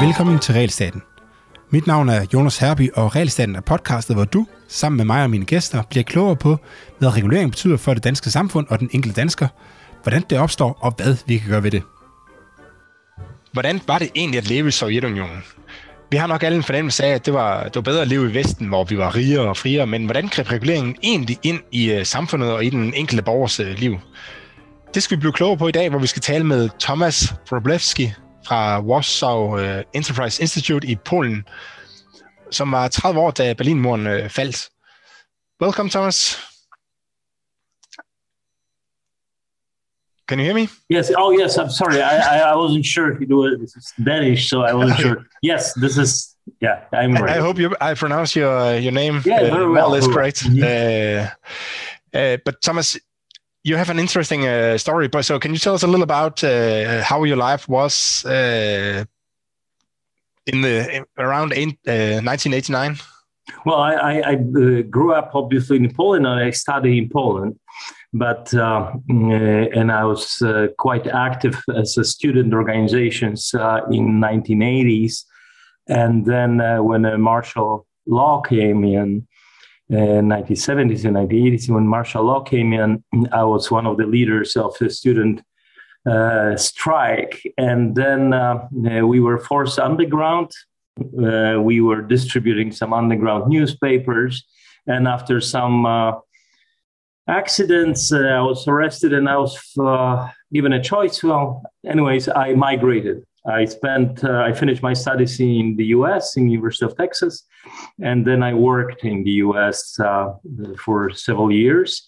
Velkommen til Realstaten. Mit navn er Jonas Herby, og Realstaten er podcastet, hvor du, sammen med mig og mine gæster, bliver klogere på, hvad regulering betyder for det danske samfund og den enkelte dansker, hvordan det opstår og hvad vi kan gøre ved det. Hvordan var det egentlig at leve i Sovjetunionen? Vi har nok alle en fornemmelse af, at det var, det var bedre at leve i Vesten, hvor vi var rigere og friere, men hvordan greb reguleringen egentlig ind i øh, samfundet og i den enkelte borgers øh, liv? Det skal vi blive klogere på i dag, hvor vi skal tale med Thomas Wroblewski fra Warsaw uh, Enterprise Institute i Polen, som var 30 år, da Berlinmuren uh, faldt. Welcome, Thomas. Can you hear me? Yes. Oh, yes. I'm sorry. I, I wasn't sure it was Danish, so I wasn't sure. Yes, this is. Yeah, I'm right. I, hope you. I pronounce your your name. Yeah, uh, very well. Is correct. Uh, uh, but Thomas, you have an interesting uh, story. But so, can you tell us a little about uh, how your life was uh, in the around 1989? Well, I, I, I grew up obviously in Poland, and I studied in Poland but uh, mm, and I was uh, quite active as a student organizations uh, in 1980s, and then when martial law came in. In 1970s and 1980s, when martial law came in, I was one of the leaders of the student uh, strike. And then uh, we were forced underground. Uh, we were distributing some underground newspapers. And after some accidents. Uh, I was arrested and I was uh, given a choice. Well, anyways, I migrated. I spent, uh, I finished my studies in the US, in University of Texas, and then I worked in the US uh, for several years.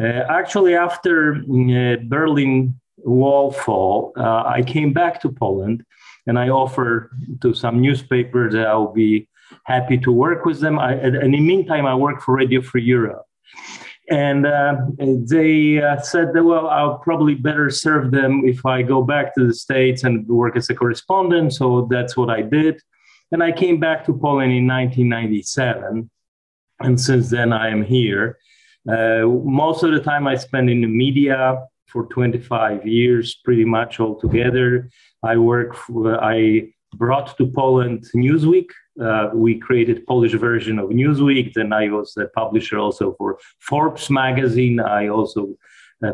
Uh, actually, after uh, Berlin Wall fall, I came back to Poland and I offered to some newspapers that I will be happy to work with them. I, and in the meantime, I worked for Radio Free Europe and uh, they uh, said that well i'll probably better serve them if i go back to the states and work as a correspondent. So that's what i did. And i came back to poland in 1997 and since then i am here. Uh, most of the time i spend in the media for 25 years pretty much altogether. I work for, i brought to poland newsweek uh, we created Polish version of Newsweek. Then I was a publisher also for Forbes magazine. I also uh,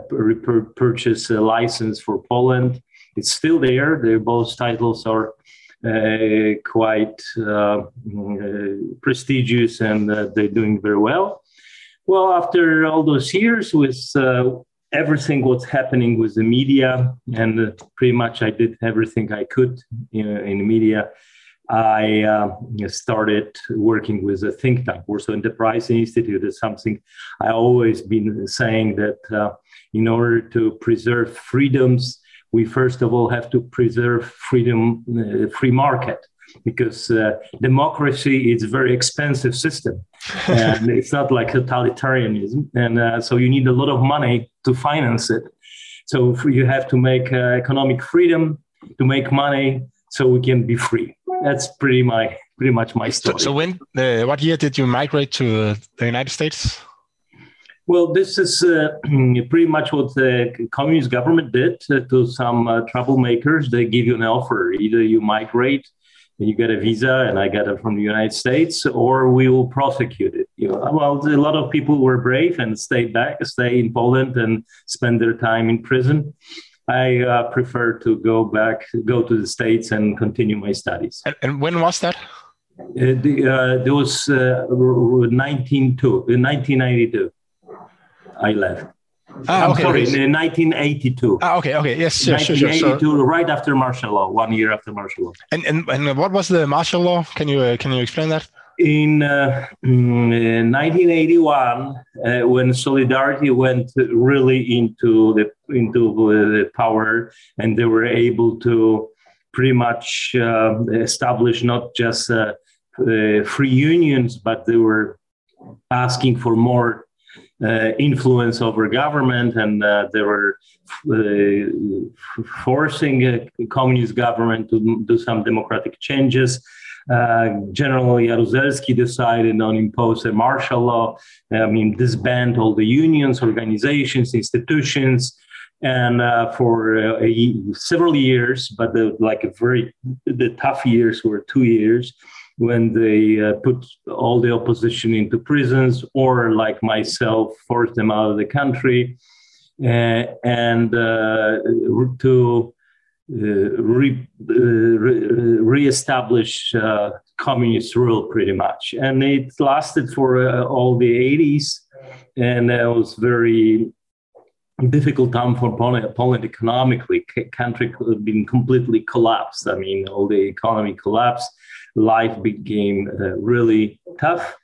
purchased a license for Poland. It's still there. The both titles are uh, quite uh, mm, prestigious and uh, they're doing very well. Well, after all those years with uh, everything what's happening with the media, and pretty much I did everything I could in, in the media I uh, started working with a think tank, Warsaw Enterprise Institute. Is something I always been saying that uh, in order to preserve freedoms, we first of all have to preserve freedom, uh, free market, because uh, democracy is a very expensive system, and it's not like totalitarianism, and uh, so you need a lot of money to finance it. So you have to make uh, economic freedom to make money so we can be free that's pretty my pretty much my story. So, so when uh, what year did you migrate to uh, the United States? Well, this is uh, pretty much what the communist government did to some uh, troublemakers. They give you an offer: either you migrate, you get a visa, and I get it from the United States, or we will prosecute it. You know, well, a lot of people were brave and stayed back, stay in Poland, and spend their time in prison. I uh, prefer to go back, go to the States and continue my studies. And, and when was that? Uh, the, uh, there was uh, 1992. I left. Ah, okay. sorry, in 1982. Ah, okay, okay, yes, sure, 1982, sure, sure. right after martial law, one year after martial law. And and, and what was the martial law? Can you uh, can you explain that? in uh, 1981 mm, uh, when solidarity went really into the into the power and they were able to pretty much uh, establish not just uh, uh, free unions but they were asking for more uh, influence over government and they were forcing a communist government to do some democratic changes uh, General Jaruzelski decided on impose a martial law. I mean, disband all the unions, organizations, institutions, and uh, for uh, a, several years, but the, like a very the tough years were two years when they uh, put all the opposition into prisons or like myself forced them out of the country uh, and uh, to uh, re, re, reestablish communist rule pretty much. And it lasted for all the 80s and it was very difficult time for Poland, Poland economically. Country had been completely collapsed. I mean, all the economy collapsed. Life became uh, really tough.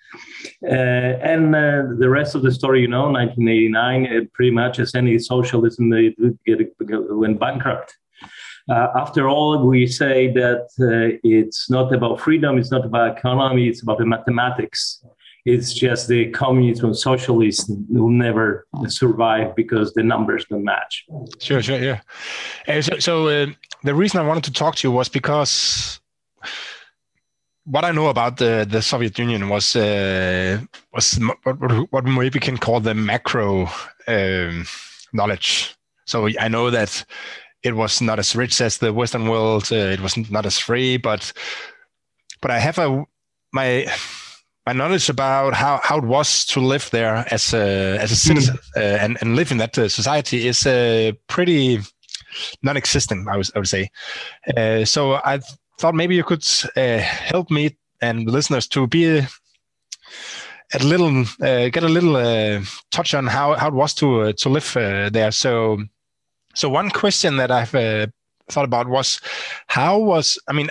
Uh, and uh, the rest of the story, you know, 1989, uh, pretty much as any socialism, it get, went bankrupt. Uh, after all, we say that uh, it's not about freedom, it's not about economy, it's about the mathematics it's just the communism and socialists will never survive because the numbers don't match. Sure, sure, yeah. Uh, so, so uh, the reason I wanted to talk to you was because what I know about the, the Soviet Union was uh, was what, what maybe can call the macro um, knowledge. So I know that it was not as rich as the Western world. Uh, it was not as free, but but I have a my my knowledge about how, how it was to live there as a as a hmm. citizen mm. uh, and and live in that uh, society is uh, pretty non-existent. I was I would say. Uh, so I thought maybe you could uh, help me and listeners to be a, a little uh, get a little touch on how, how it was to to live there. So so one question that I've thought about was how was I mean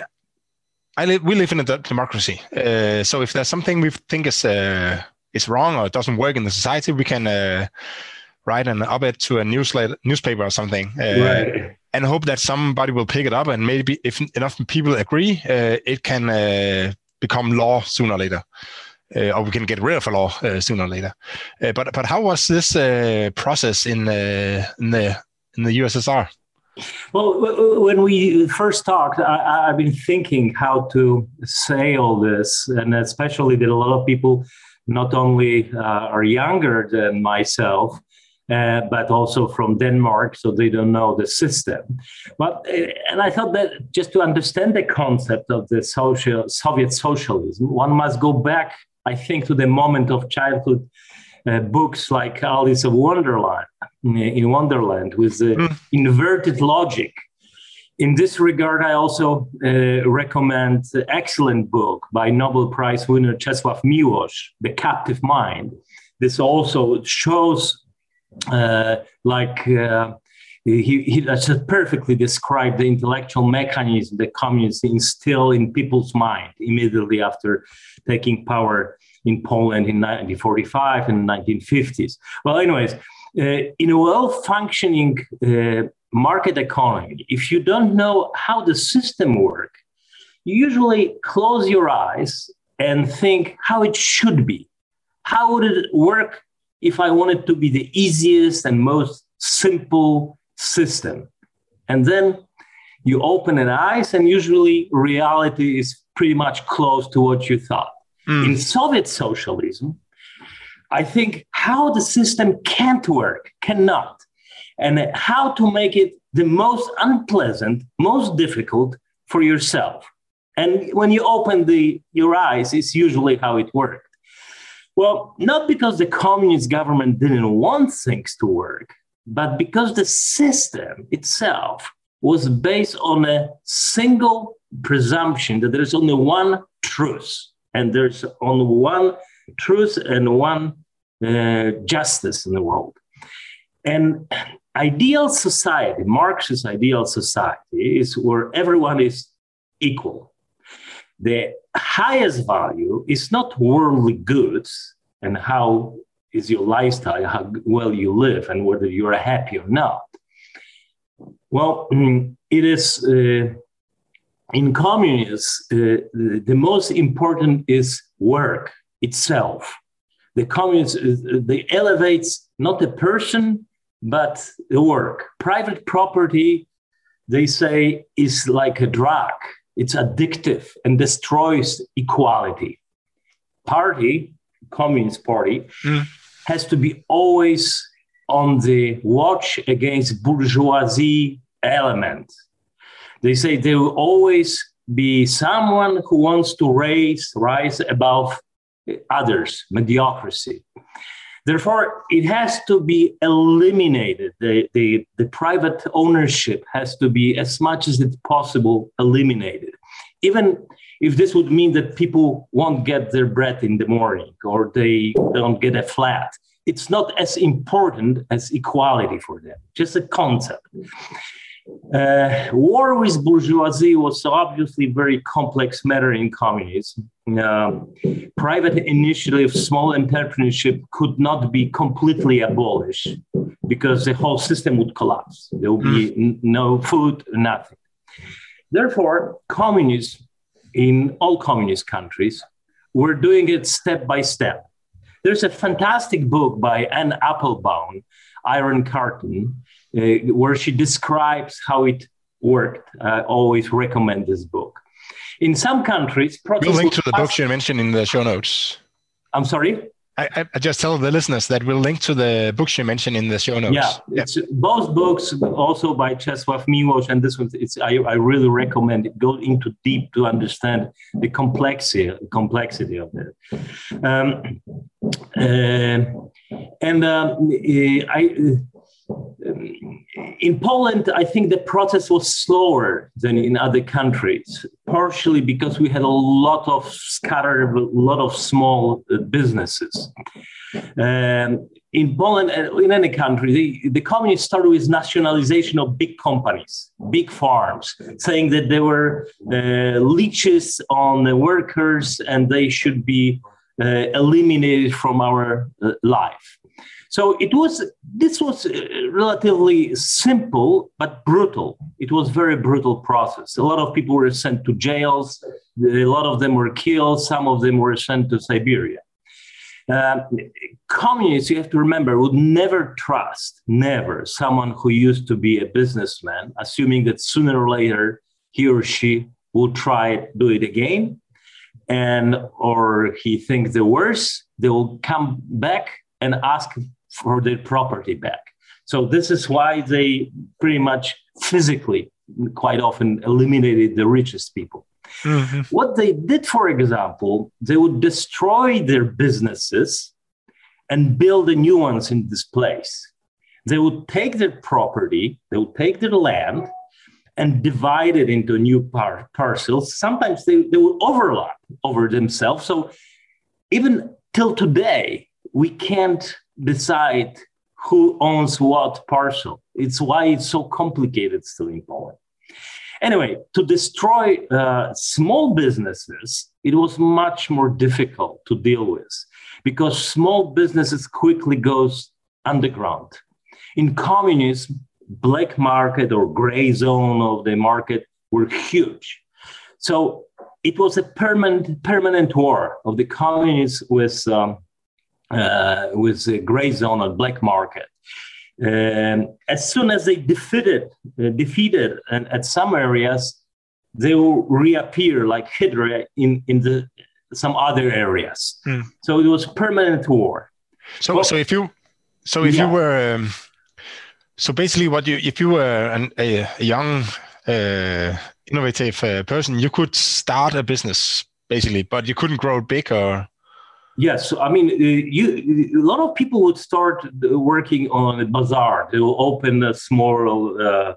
I live, we live in a democracy. Uh, so if there's something we think is uh, is wrong or doesn't work in the society, we can uh, write an op-ed to a newsletter, newspaper or something, uh, right. and hope that somebody will pick it up. And maybe if enough people agree, uh, it can uh, become law sooner or later. or we can get rid of a law sooner or later. but but how was this process in in the in the USSR? Well, when we first talked, I, have been thinking how to say all this, and especially that a lot of people not only uh, are younger than myself, uh, but also from Denmark, so they don't know the system. But uh, and I thought that just to understand the concept of the social Soviet socialism, one must go back, I think, to the moment of childhood uh, books like Alice of Wonderland in Wonderland with the mm. inverted logic. In this regard, I also uh, recommend the excellent book by Nobel Prize winner Czesław Miłosz, The Captive Mind. This also shows, uh, like, uh, he, he just perfectly described the intellectual mechanism that communists instill in people's mind immediately after taking power in Poland in 1945 and 1950s. Well, anyways, uh, in a well-functioning uh, market economy, if you don't know how the system works, you usually close your eyes and think how it should be. How would it work if I wanted to be the easiest and most simple system? And then you open an eyes, and usually reality is pretty much close to what you thought. Mm. In Soviet socialism, I think how the system can't work, cannot, and how to make it the most unpleasant, most difficult for yourself. And when you open the, your eyes, it's usually how it worked. Well, not because the communist government didn't want things to work, but because the system itself was based on a single presumption that there's only one truth and there's only one truth and one uh, justice in the world. And ideal society, Marxist ideal society, is where everyone is equal. The highest value is not worldly goods and how is your lifestyle, how well you live, and whether you're happy or not. Well, it is uh, in communists, uh, the, the most important is work itself the communists uh, they elevates not the person but the work private property they say is like a drug it's addictive and destroys equality party communist party mm. has to be always on the watch against bourgeoisie element. They say there will always be someone who wants to raise, rise above others, mediocrity. Therefore, it has to be eliminated. The, the, the private ownership has to be, as much as it's possible, eliminated. Even if this would mean that people won't get their bread in the morning or they don't get a flat, it's not as important as equality for them, just a concept. Uh, war with bourgeoisie was obviously a very complex matter in communism. Uh, private initiative, small entrepreneurship could not be completely abolished because the whole system would collapse. There would be hmm. n- no food, nothing. Therefore, communists in all communist countries were doing it step by step. There's a fantastic book by Anne Applebaum, Iron Curtain, where she describes how it worked. I always recommend this book. In some countries, we'll link to the books you mentioned in the show notes. I'm sorry. I, I, just tell the listeners that we'll link to the books you mentioned in the show notes. Yeah, it's both books, also by Czesław Miłosz, and this one. It's I, I really recommend it. Go into deep to understand the complexity complexity of it. Um, uh, and um, I in Poland, I think the process was slower than in other countries, partially because we had a lot of scattered, a lot of small uh, businesses. Um, in Poland, uh, in any country, the, the communists started with nationalization of big companies, big farms, saying that they were uh, leeches on the workers and they should be uh, eliminated from our uh, life. So it was this was uh, relatively simple but brutal. It was very brutal process. A lot of people were sent to jails. A lot of them were killed. Some of them were sent to Siberia. Uh, communists, you have to remember, would never trust, never, someone who used to be a businessman, assuming that sooner or later he or she will try to do it again, and or he thinks the worst, they will come back and ask for their property back. So this is why they pretty much physically quite often eliminated the richest people. Mm-hmm. What they did, for example, they would destroy their businesses and build the new ones in this place. They would take their property, they would take their land and divide it into new par- parcels. Sometimes they, they would overlap over themselves. So even till today, we can't decide who owns what parcel. It's why it's so complicated still in Poland. Anyway, to destroy uh, small businesses, it was much more difficult to deal with because small businesses quickly goes underground. In communism, black market or gray zone of the market were huge. So it was a permanent permanent war of the communists with um, with a gray zone on black market. Um, as soon as they defeated, uh, defeated and at some areas, they will reappear like Hydra in, in the some other areas. Mm. So it was permanent war. So, well, so if you, so if yeah. you were, um, so basically, what you, if you were an, a, a young, uh, innovative uh, person, you could start a business basically, but you couldn't grow big or. Yes, I mean, uh, you, a lot of people would start working on a bazaar. They will open a small, uh,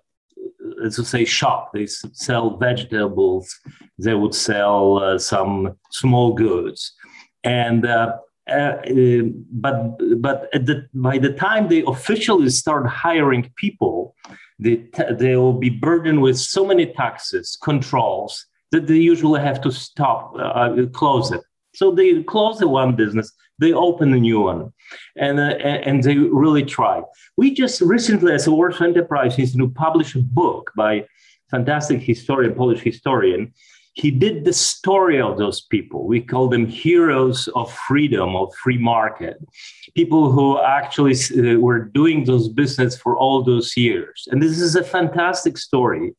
let's say, shop. They sell vegetables. They would sell uh, some small goods, and uh, uh, uh but but the, by the time they officially start hiring people, they they will be burdened with so many taxes, controls that they usually have to stop, close it so they close the one business, they open a new one, and uh, and they really try. We just recently, as a Warsaw Enterprise Institute, published a book by fantastic historian, Polish historian. He did the story of those people. We call them heroes of freedom, of free market, people who actually uh, were doing those business for all those years. And this is a fantastic story,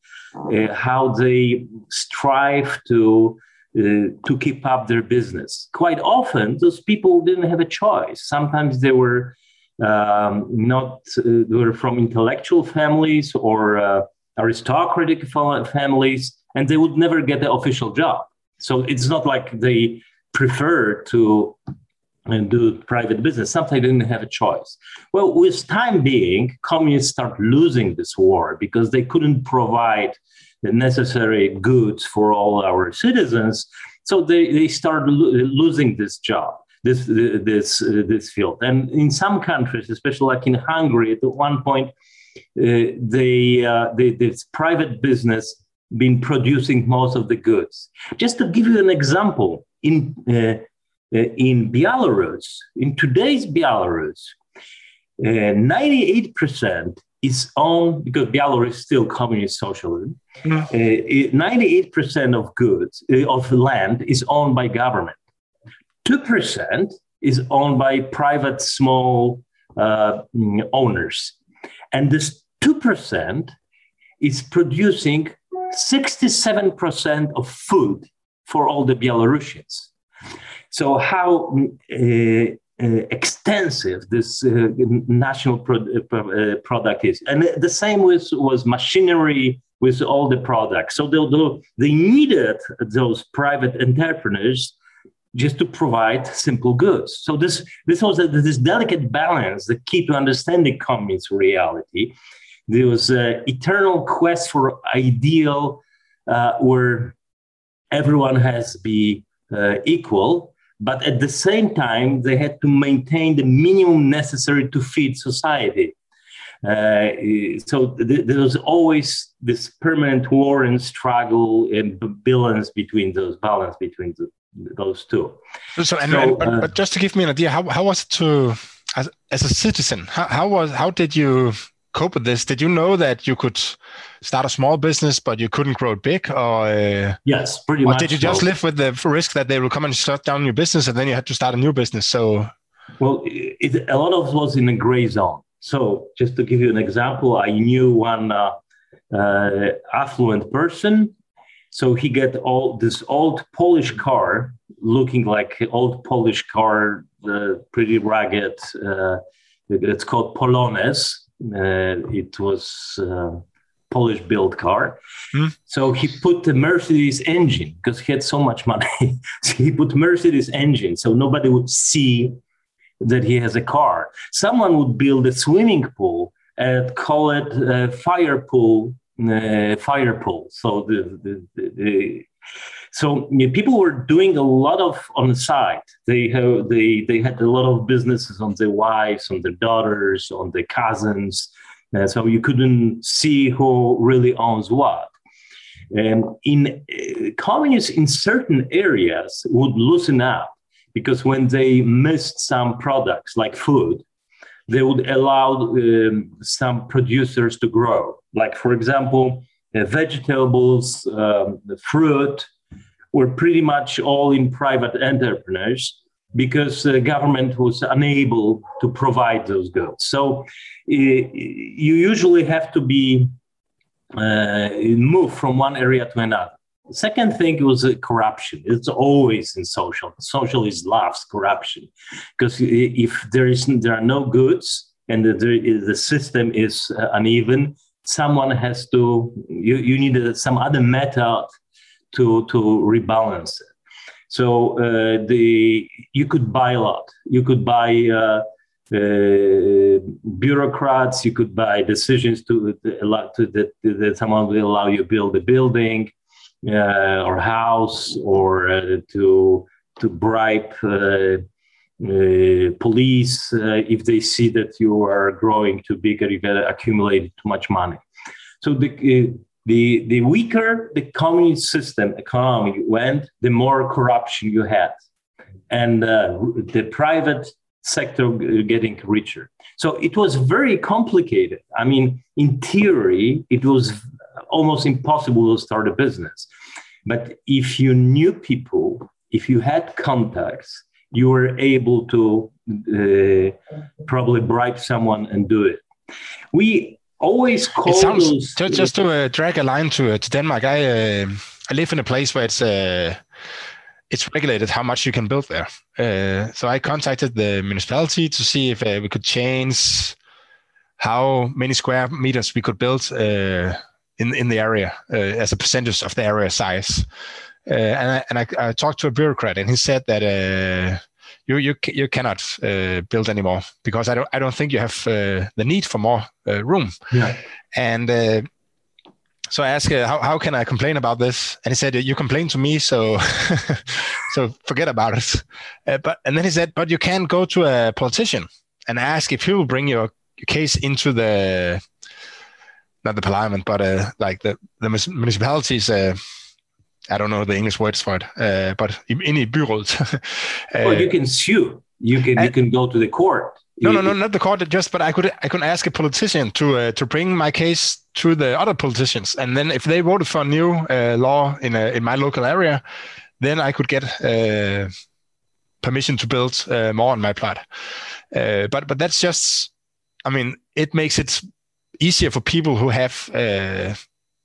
uh, how they strive to to keep up their business. Quite often, those people didn't have a choice. Sometimes they were um, not uh, were from intellectual families or uh, aristocratic families, and they would never get an official job. So it's not like they prefer to uh, do private business. Sometimes they didn't have a choice. Well, with time being, communists start losing this war because they couldn't provide the necessary goods for all our citizens. So they, they start lo- losing this job this this this field. And in some countries, especially like in Hungary, at one point, uh, they, uh, they this private business been producing most of the goods. Just to give you an example, in uh, uh in Belarus, in today's Belarus, 98% uh, is owned because Belarus is still communist socialism. Mm. 98% of goods of land is owned by government. 2% is owned by private small uh, owners. And this 2% is producing 67% of food for all the Belarusians. So, how uh, uh, extensive this uh, national pro- uh, uh, product is. And the same with was machinery with all the products. So, they, they needed those private entrepreneurs just to provide simple goods. So this this was a, this delicate balance, the key to understanding communist reality. There was an eternal quest for ideal uh, where everyone has to be uh, equal, but at the same time they had to maintain the minimum necessary to feed society. Uh, so th- there was always this permanent war and struggle and balance between those balance between the, those two. So, and, so, and but, uh, but, just to give me an idea, how, how was it to as, as a citizen? How, how was how did you cope with this? Did you know that you could start a small business, but you couldn't grow it big, or uh, yes, pretty or much. did you just so. live with the risk that they will come and shut down your business, and then you had to start a new business? So, well, it, a lot of it was in a gray zone. So, just to give you an example, I knew one uh, uh, affluent person so he get all this old Polish car, looking like old Polish car, uh, pretty ragged. Uh, it's called Polonez. Uh, it was Polish built car. Hmm. So he put the Mercedes engine because he had so much money. so he put Mercedes engine so nobody would see that he has a car. Someone would build a swimming pool and call it a fire pool uh, fire pool. So the, the, the, the so you know, people were doing a lot of on the side. They have they they had a lot of businesses on their wives, on their daughters, on their cousins. Uh, so you couldn't see who really owns what. And in uh, communists in certain areas would loosen up because when they missed some products like food, they would allow um, some producers to grow. Like, for example, uh, vegetables, um, fruit were pretty much all in private entrepreneurs because the government was unable to provide those goods. So uh, you usually have to be uh, moved from one area to another. Second thing was uh, corruption. It's always in social. Socialist loves corruption because if there is there are no goods and the, the system is uneven, someone has to. You you need some other method to to rebalance it. So uh, the you could buy a lot. You could buy. Uh, uh, bureaucrats, you could buy decisions to, to to that, that someone will allow you build a building uh, or house or uh, to to bribe uh, police if they see that you are growing too big or you've accumulated too much money. So the the, the weaker the communist system economy went, the more corruption you had, and uh, the private sector getting richer. So it was very complicated. I mean, in theory, it was almost impossible to start a business. But if you knew people, if you had contacts, you were able to uh, probably bribe someone and do it. We always call it sounds, those. Just, just to uh, drag a line to, uh, to Denmark, I uh, I live in a place where it's uh, it's regulated how much you can build there. Uh, so I contacted the municipality to see if uh, we could change how many square meters we could build uh, in in the area uh, as a percentage of the area size. Uh, and I, and I, I, talked to a bureaucrat, and he said that uh, you you you cannot build anymore because I don't I don't think you have the need for more room. Yeah. And so I asked, uh, how, how can I complain about this? And he said, you complain to me, so so forget about it. Uh, but and then he said, but you can go to a politician and ask if he will bring your, your case into the not the parliament, but uh, like the the municipalities. Uh, I don't know the English words for it, uh, but in the byråd. well, you can sue. You can you can go to the court. No, no, no, not the court. Just, but I could, I could ask a politician to uh, to bring my case to the other politicians, and then if they voted for a new uh, law in a, in my local area, then I could get uh, permission to build uh, more on my plot. Uh, but but that's just, I mean, it makes it easier for people who have uh,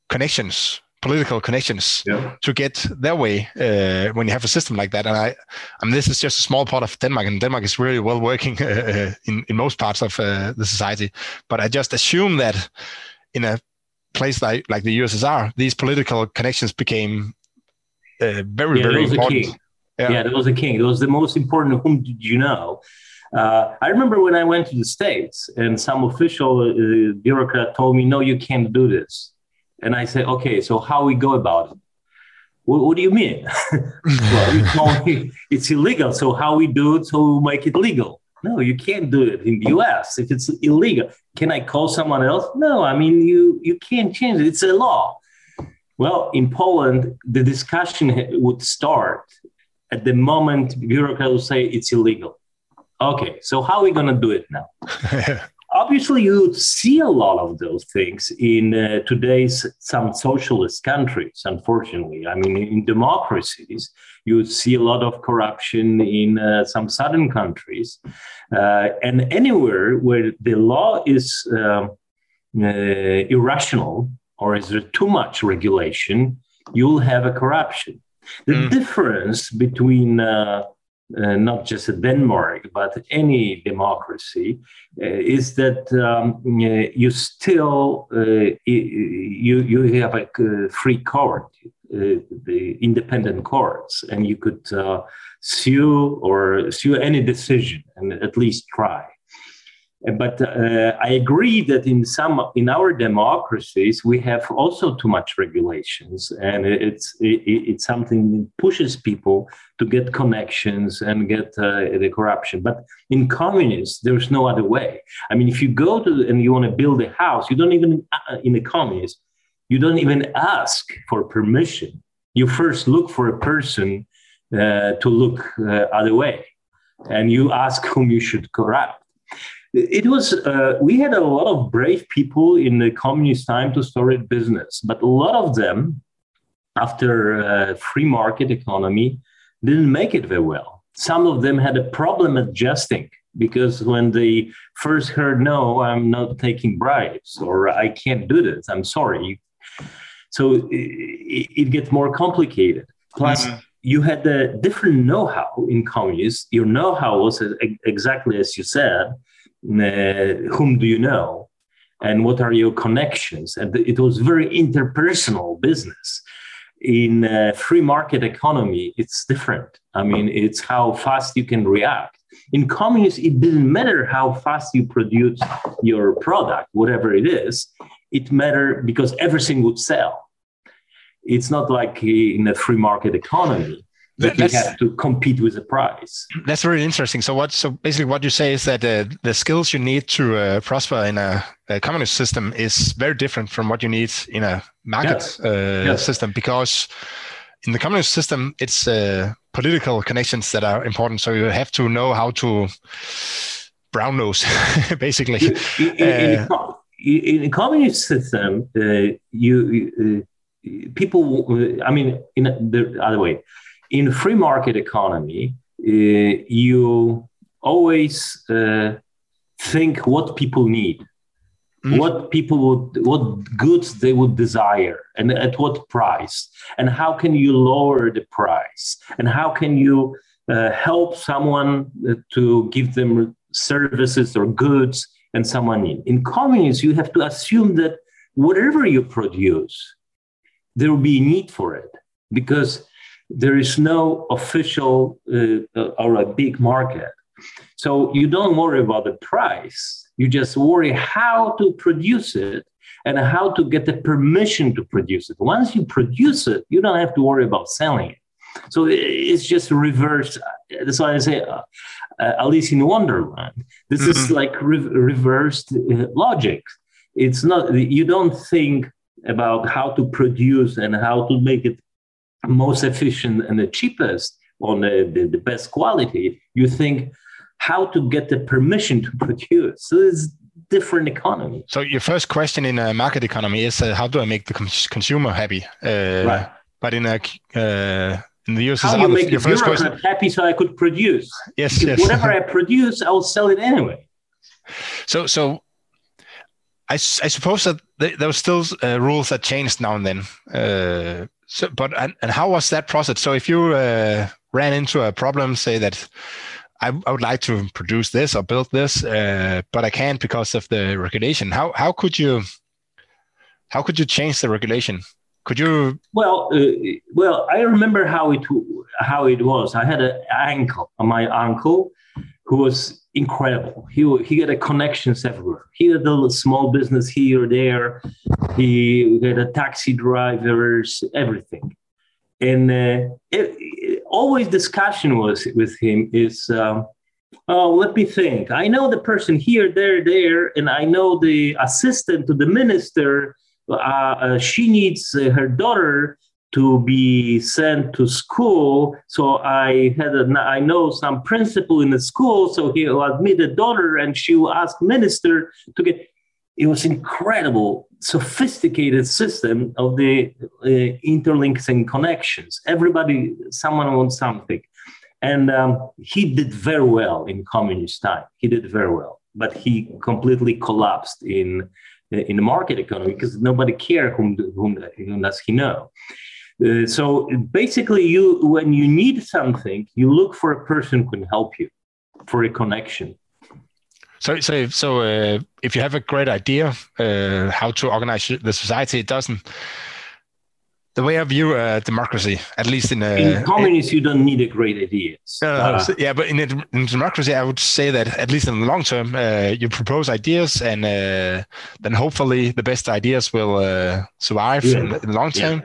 connections political connections yeah. to get their way uh, when you have a system like that. And I, I mean, this is just a small part of Denmark, and Denmark is really well working uh, in in most parts of uh, the society. But I just assume that in a place like like the USSR, these political connections became uh, very yeah, very important. Yeah. yeah, there was a king. It was the most important. Whom did you know? Uh, I remember when I went to the States and some official uh, bureaucrat told me, no, you can't do this. And I said, okay, so how we go about it? What, what do you mean? well, you told me it's illegal. So how we do it so we make it legal? No, you can't do it in the US if it's illegal. Can I call someone else? No, I mean, you, you can't change it. It's a law. Well, in Poland, the discussion would start at the moment bureaucrats say it's illegal. Okay, so how are we going to do it now? obviously you see a lot of those things in uh, today's some socialist countries unfortunately. I mean in democracies you see a lot of corruption in uh, some southern countries. Uh, and anywhere where the law is um, uh, irrational or is there too much regulation you'll have a corruption. The mm. difference between uh, not just Denmark, but any democracy, uh, is that um, uh, you still uh, you you have a uh, free court, uh, the independent courts, and you could sue or sue any decision and at least try. But uh, I agree that in some in our democracies we have also too much regulations, and it's it, it's something that pushes people to get connections and get uh, the corruption. But in communists, there's no other way. I mean, if you go to and you want to build a house, you don't even uh, in a communist, you don't even ask for permission. You first look for a person uh, to look uh, other way, and you ask whom you should corrupt it was uh, we had a lot of brave people in the communist time to start a business but a lot of them after uh, free market economy didn't make it very well. Some of them had a problem adjusting because when they first heard no i'm not taking bribes or i can't do this i'm sorry so it, it gets more complicated. Plus mm-hmm. you had the different know-how in communists. Your know-how was exactly as you said whom do you know? And what are your connections? And it was very interpersonal business. In a free market economy it's different. I mean it's how fast you can react. In communists it didn't matter how fast you produce your product whatever it is it mattered because everything would sell. It's not like in a free market economy that you have to compete with the price. That's very interesting. So what? So basically, what you say is that uh, the skills you need to uh, prosper in a, a, communist system is very different from what you need in a market yes. Uh, yes. system because in the communist system, it's uh, political connections that are important. So you have to know how to brown nose, basically. In, in, uh, in, a communist system, uh, you people. I mean, in the other way in free market economy, uh, you always uh, think what people need. mm. what people would, what goods they would desire, and at what price, and how can you lower the price, and how can you uh, help someone to give them services or goods and someone in. In communism, you have to assume that whatever you produce, there will be a need for it because there is no official uh, or a big market. So you don't worry about the price. You just worry how to produce it and how to get the permission to produce it. Once you produce it, you don't have to worry about selling it. So it's just reverse. That's why I say uh, uh, Alice in Wonderland. This mm-hmm. is like re- reversed uh, logic. It's not, you don't think about how to produce and how to make it most efficient and the cheapest on the, the, the best quality. You think how to get the permission to produce. So it's different economy. So your first question in a market economy is uh, how do I make the consumer happy? Uh, right. But in a uh, in the US, how you make your first question happy so I could produce. Yes, yes. Whatever I produce, I'll sell it anyway. So so. I, I suppose that there were still uh, rules that changed now and then. So, but and, and how was that process? So, if you uh, ran into a problem, say that I, I would like to produce this or build this, uh, but I can't because of the regulation. How how could you how could you change the regulation? Could you? Well, uh, well, I remember how it how it was. I had an uncle, my uncle, who was incredible. He he had a connections everywhere. He had a small business here or there. He had a taxi drivers, everything. And uh, it, it, always discussion was with him is, um, oh, let me think. I know the person here, there, there, and I know the assistant to the minister. Uh, uh, she needs uh, her daughter to be sent to school. So I had a, I know some principal in the school, so he will admit the daughter, and she will ask minister to get. It was incredible sophisticated system of the uh, interlinks and connections. Everybody, someone wants something. And um, he did very well in communist time. He did very well, but he completely collapsed in in the market economy because nobody cared whom, whom, whom does he know. Uh, so basically, you when you need something, you look for a person who can help you for a connection. So, so, so uh, if you have a great idea uh, how to organize the society, it doesn't. The way I view uh, democracy, at least in a, in communists, you don't need a great idea. Uh, yeah, but in, a, in, democracy, I would say that at least in the long term, uh, you propose ideas, and uh, then hopefully the best ideas will uh, survive yeah. in, in, the long term.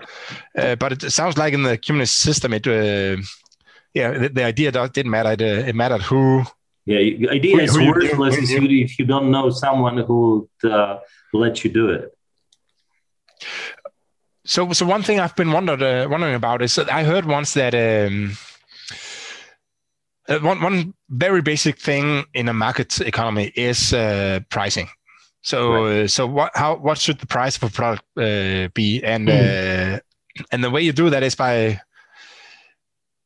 Yeah. Uh, but it sounds like in the communist system, it yeah, the, the idea didn't matter. It, it mattered who yeah, idea is worthless if you don't know someone who would uh, let you do it. So, so one thing I've been wondered, uh, wondering about is that I heard once that um, uh, one one very basic thing in a market economy is uh, pricing. So, right. Uh, so what how what should the price of a product uh, be, and mm. and the way you do that is by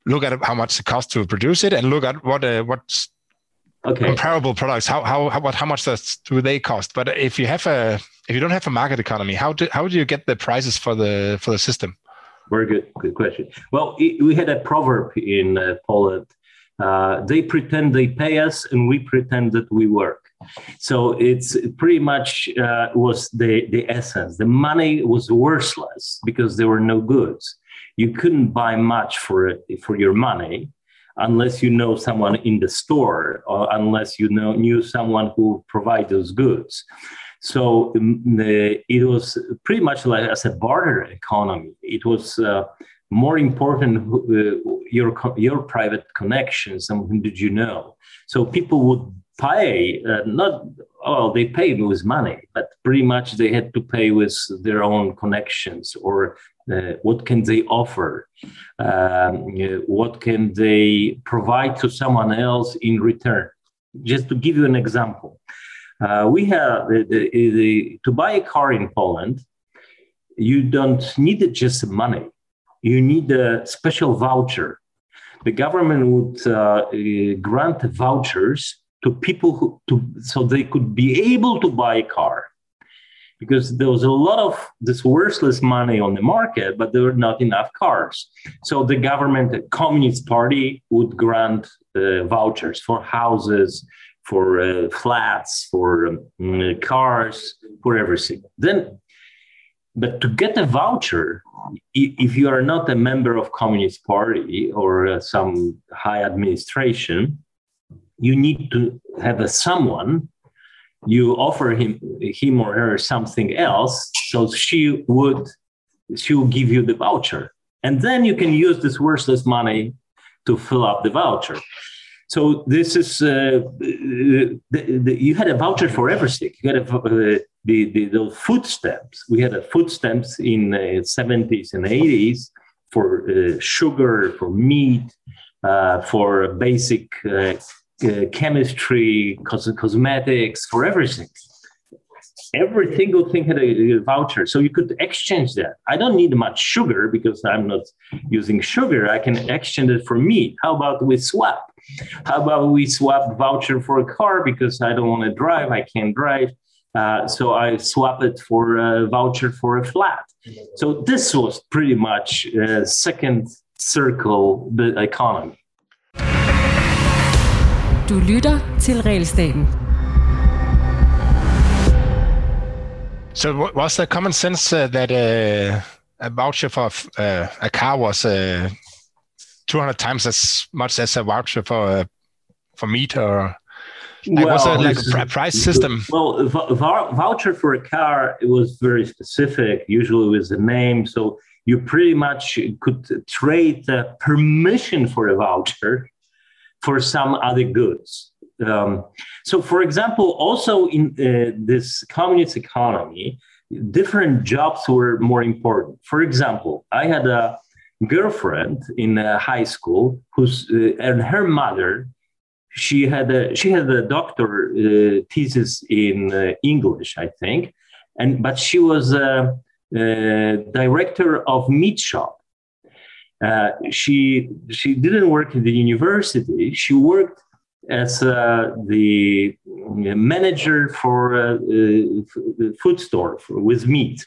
look at how much it costs to produce it, and look at what what's okay. comparable products how how how, what, how much does do they cost but if you have a if you don't have a market economy how do how do you get the prices for the for the system? Very good good question. Well we had a proverb in uh, poland uh, they pretend they pay us and we pretend that we work. So it's pretty much uh, was the the essence. The money was worthless because there were no goods. You couldn't buy much for it for your money unless you know someone in the store or unless you know knew someone who provide those goods. So um, the, it was pretty much like as a barter economy. It was uh, more important uh, your your private connections and whom did you know. So people would pay uh, not oh they paid with money, but pretty much they had to pay with their own connections or uh, what can they offer? Um, what can they provide to someone else in return? Just to give you an example, uh, we have the, the, the, to buy a car in Poland. You don't need just money. You need a special voucher. The government would uh, grant vouchers to people who, to, so they could be able to buy a car because there was a lot of this worthless money on the market, but there were not enough cars. So the government, the Communist Party, would grant uh, vouchers for houses, for uh, flats, for um, cars, for everything. Then, but to get a voucher, if you are not a member of Communist Party or uh, some high administration, you need to have a someone you offer him him or her something else so she would she will give you the voucher and then you can use this worthless money to fill up the voucher so this is uh, the, the, you had a voucher for everything you had a, uh, the, the, the food stamps we had a food stamps in the uh, 70s and 80s for uh, sugar for meat for basic chemistry, cos- cosmetics, for everything. Every single thing had a, a, voucher, so you could exchange that. I don't need much sugar because I'm not using sugar. I can exchange it for meat. How about we swap? How about we swap voucher for a car because I don't want to drive, I can't drive. Uh, so I swap it for a voucher for a flat. So this was pretty much a second circle the economy. Du lytter til Realstaten. So was the common sense uh, that uh, a voucher for uh, a car was uh, 200 times as much as a voucher for uh, for meat or like, well, was it like a price system? Well, voucher for a car it was very specific, usually with a name. So you pretty much could trade the permission for a voucher for some other goods. Um, so, for example, also in uh, this communist economy, different jobs were more important. For example, I had a girlfriend in uh, high school who's uh, and her mother she had a she had a doctor uh, thesis in uh, english i think and but she was a, a director of meat shop uh, she she didn't work in the university. She worked as uh, the manager for a food store for, with meat.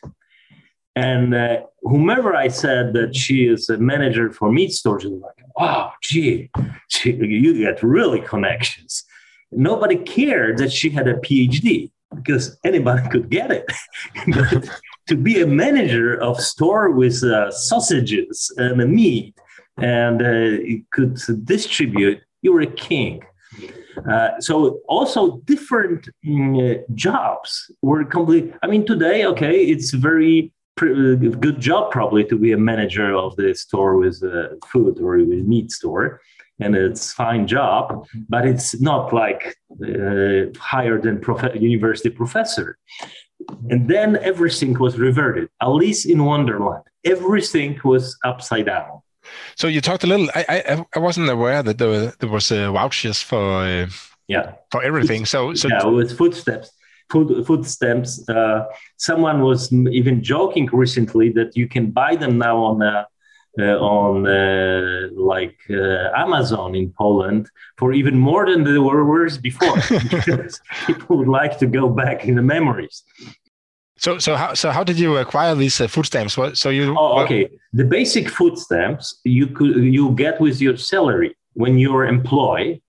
And uh, whomever I said that she is a manager for meat stores, was like, "Wow, gee, she, you get really connections." Nobody cared that she had a PhD because anybody could get it. to be a manager of store with uh, sausages and meat and uh, could distribute, you were a king. Uh, so also different mm, jobs were complete. I mean, today, okay, it's very good job probably to be a manager of the store with uh, food or with meat store and it's fine job but it's not like uh, higher than prof- university professor and then everything was reverted. Alice in Wonderland. Everything was upside down. So you talked a little. I I, I wasn't aware that there, there was uh, vouchers for uh, yeah for everything. So so yeah, with footsteps. Food, food stamps. Uh, someone was even joking recently that you can buy them now on uh, uh, on uh, like uh, Amazon in Poland for even more than they were before people would like to go back in the memories. So, so how so how did you acquire these uh, food stamps? What, so you? Oh, okay. The basic food stamps you could you get with your salary when you're employed.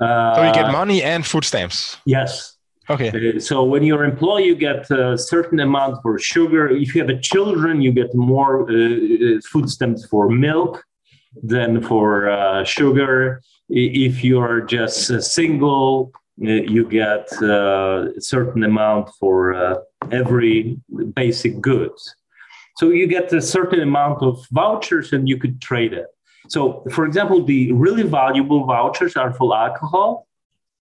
Uh, so you get money and food stamps. Yes. Okay. Uh, so when you're employed, you get a certain amount for sugar. If you have a children, you get more uh, uh food stamps for milk than for uh, sugar. If you're just single, uh, you get a certain amount for every basic goods. So you get a certain amount of vouchers and you could trade it. So, for example, the really valuable vouchers are for alcohol,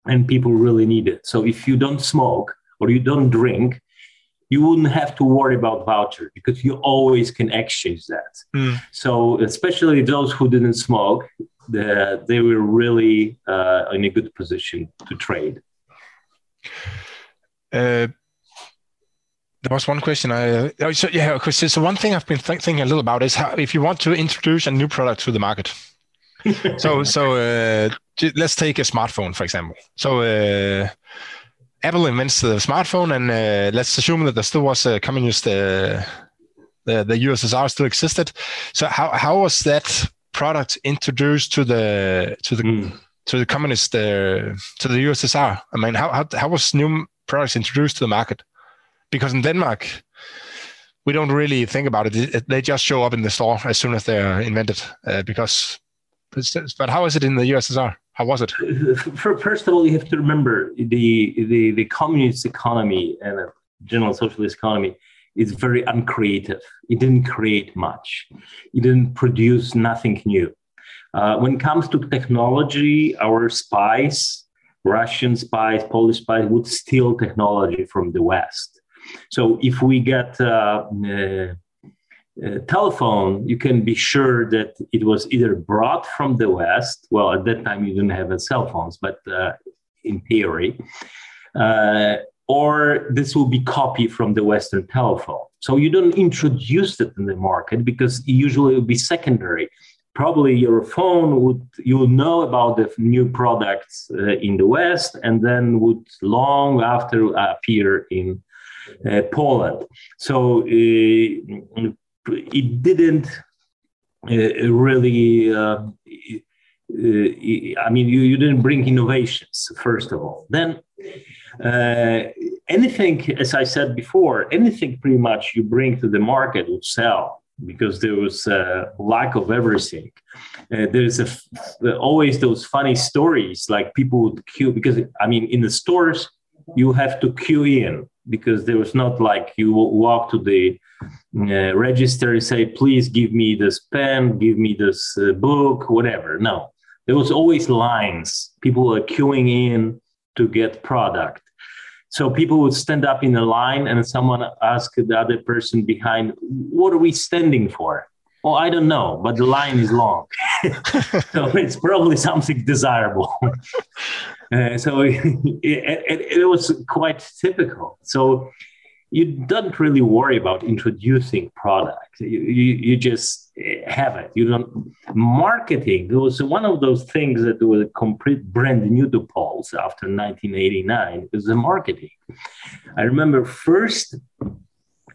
and people really need it. So, if you don't smoke or you don't drink, you wouldn't have to worry about voucher because you always can exchange that. Mm. So, especially those who didn't smoke, the, they were really uh, in a good position to trade. Uh, there was one question. I uh, so yeah, because so one thing I've been th- thinking a little about is how if you want to introduce a new product to the market. so so uh, let's take a smartphone for example. So uh, Apple invents the smartphone, and uh, let's assume that there still was a communist, uh, the, the USSR still existed. So how how was that product introduced to the to the mm. to the communist uh, to the USSR? I mean, how, how how was new products introduced to the market? Because in Denmark, we don't really think about it. They just show up in the store as soon as they're invented. Uh, because, but how is it in the USSR? How was it? First of all, you have to remember the the, the communist economy and a general socialist economy is very uncreative. It didn't create much. It didn't produce nothing new. Uh, when it comes to technology, our spies, Russian spies, Polish spies, would steal technology from the West. So if we get uh, uh, uh, telephone, you can be sure that it was either brought from the West. Well, at that time you didn't have cell phones, but uh, in theory, uh, or this will be copied from the Western telephone. So you don't introduce it in the market because usually it will be secondary. Probably your phone would you will know about the new products uh, in the West, and then would long after appear in uh, Poland. So uh, it didn't uh, really. Uh, uh, I mean, you, you didn't bring innovations first of all. Then uh, anything, as I said before, anything pretty much you bring to the market would sell because there was a lack of everything. Uh, there's a, always those funny stories like people would queue because I mean in the stores you have to queue in because there was not like you walk to the uh, register say please give me this pen give me this uh, book whatever. No. There was always lines. People were queuing in to get product. So people would stand up in a line and someone asked the other person behind what are we standing for? Oh i don't know but the line is long. So it's probably something desirable. Uh, so it, it, it was quite typical. So you don't really worry about introducing product. You, you, you, just have it. You don't marketing. Was one of those things that was a complete brand new to Poles after 1989. It was the marketing. I remember first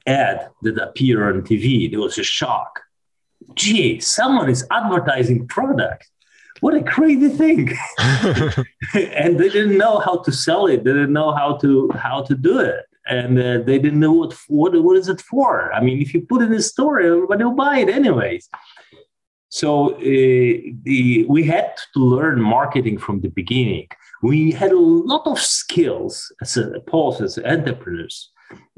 ad that appeared on TV. There was a shock. Gee, someone is advertising product what a crazy thing and they didn't know how to sell it they didn't know how to how to do it and uh, they didn't know what, what what is it for. I mean, if you put it in a store, everybody will buy it anyways. So uh, the, we had to learn marketing from the beginning. We had a lot of skills as a Poles, as entrepreneurs,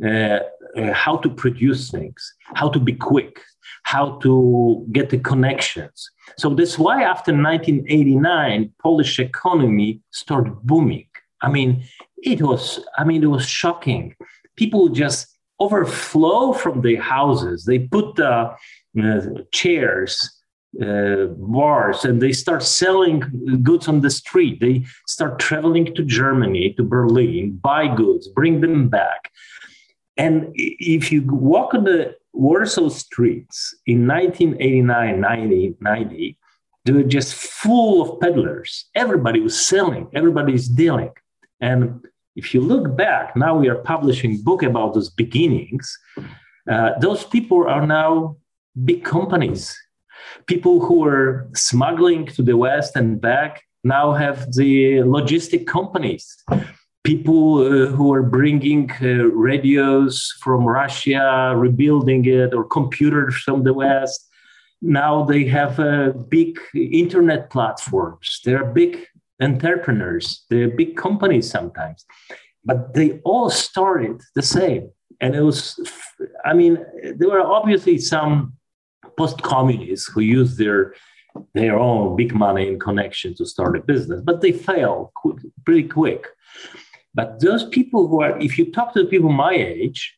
uh, uh, how to produce things, how to be quick, how to get the connections. So that's why after 1989, Polish economy started booming. I mean, it was, I mean, it was shocking. People just overflow from their houses. They put the uh, chairs, uh, bars, and they start selling goods on the street. They start traveling to Germany, to Berlin, buy goods, bring them back. And if you walk on the Warsaw streets in 1989, 90, 90, they were just full of peddlers. Everybody was selling, everybody's dealing. And if you look back, now we are publishing book about those beginnings. Uh, those people are now big companies. People who were smuggling to the West and back now have the logistic companies. People uh, who are bringing uh, radios from Russia, rebuilding it, or computers from the West. Now they have uh, big internet platforms. They are big entrepreneurs, they're big companies sometimes, but they all started the same. And it was, I mean, there were obviously some post communists who used their their own big money and connection to start a business, but they failed pretty quick. But those people who are, if you talk to people my age,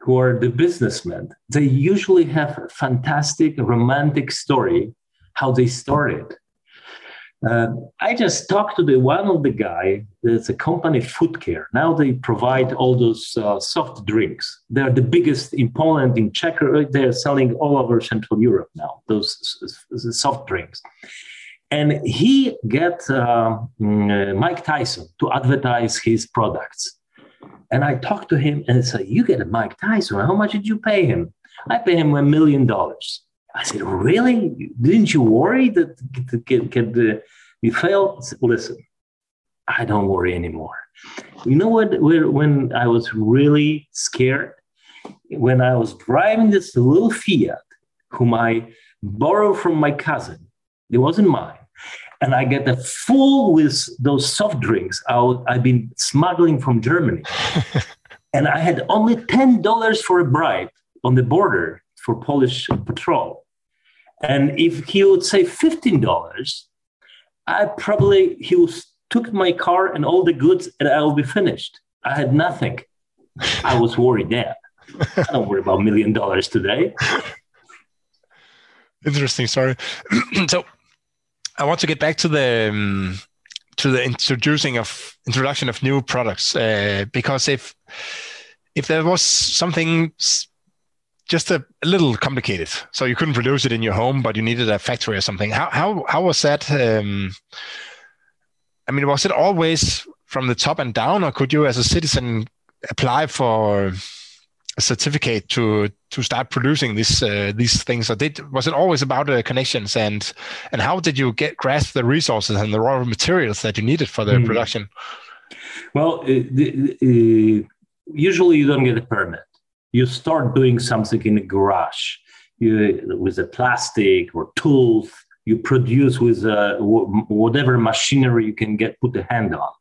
who are the businessmen, they usually have a fantastic romantic story how they started. Uh, I just talked to the one of the guy. There's a company, Food Care. Now they provide all those uh, soft drinks. They're the biggest in Poland, in Czech. They're selling all over Central Europe now. Those soft drinks, and he get uh, Mike Tyson to advertise his products. And I talked to him and I said, You get a Mike Tyson. How much did you pay him? I pay him a million dollars. I said, Really? Didn't you worry that get, get the, you failed? Said, Listen, I don't worry anymore. You know what? When I was really scared, when I was driving this little Fiat, whom I borrowed from my cousin, it wasn't mine and I get a full with those soft drinks out I've been smuggling from Germany. and I had only $10 for a bribe on the border for Polish patrol. And if he would say $15, I probably, he took my car and all the goods and I will be finished. I had nothing. I was worried then. I don't worry about million dollars today. Interesting Sorry. so I want to get back to the um, to the introducing of introduction of new products uh, because if if there was something just a, a, little complicated, so you couldn't produce it in your home, but you needed a factory or something. How how how was that? Um, I mean, was it always from the top and down, or could you, as a citizen, apply for a certificate to to start producing these uh, these things? Or did was it always about the connections and and how did you get grasp the resources and the raw materials that you needed for the mm. production? Well, uh, the, uh, usually you don't get a permit. You start doing something in a garage you, with a plastic or tools. You produce with uh, whatever machinery you can get put a hand on.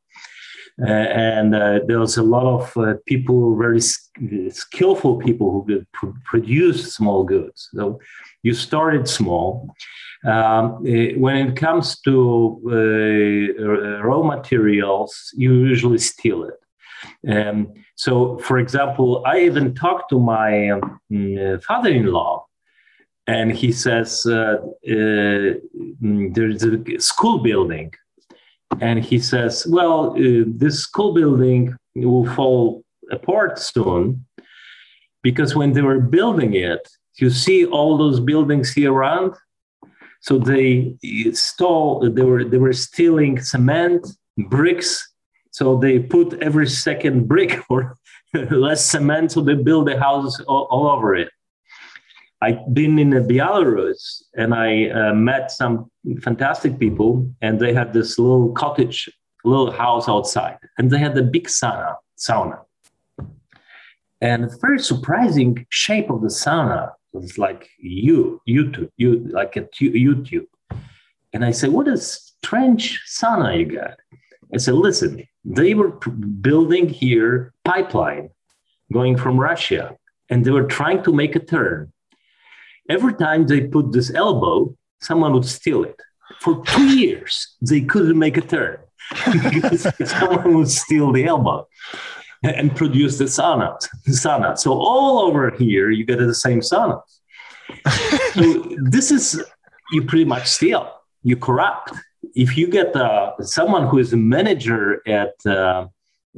Uh, and uh, there was a lot of uh, people, very skillful people who could pr- produce small goods. So you started small. Um, when it comes to raw materials, you usually steal it. Um, so, for example, I even talked to my um, father-in-law, and he says uh, uh, there's a school building and he says, "Well, uh, this school building will fall apart soon, because when they were building it, you see all those buildings here around. So they stole. They were they were stealing cement, bricks. So they put every second brick or less cement, so they build the houses all, all over it. I've been in Belarus and I uh, met some fantastic people, and they had this little cottage, little house outside, and they had a big sauna. Sauna, and very surprising shape of the sauna was like you, U-tube, you like a U-tube. And I said, "What a strange sauna you got." I said, "Listen, they were building here pipeline going from Russia, and they were trying to make a turn." Every time they put this elbow, someone would steal it. For two years, they couldn't make a turn because someone would steal the elbow and produce the sauna. The sauna. So all over here, you get the same sauna. so this is you pretty much steal. You corrupt. If you get uh, someone who is a manager at uh,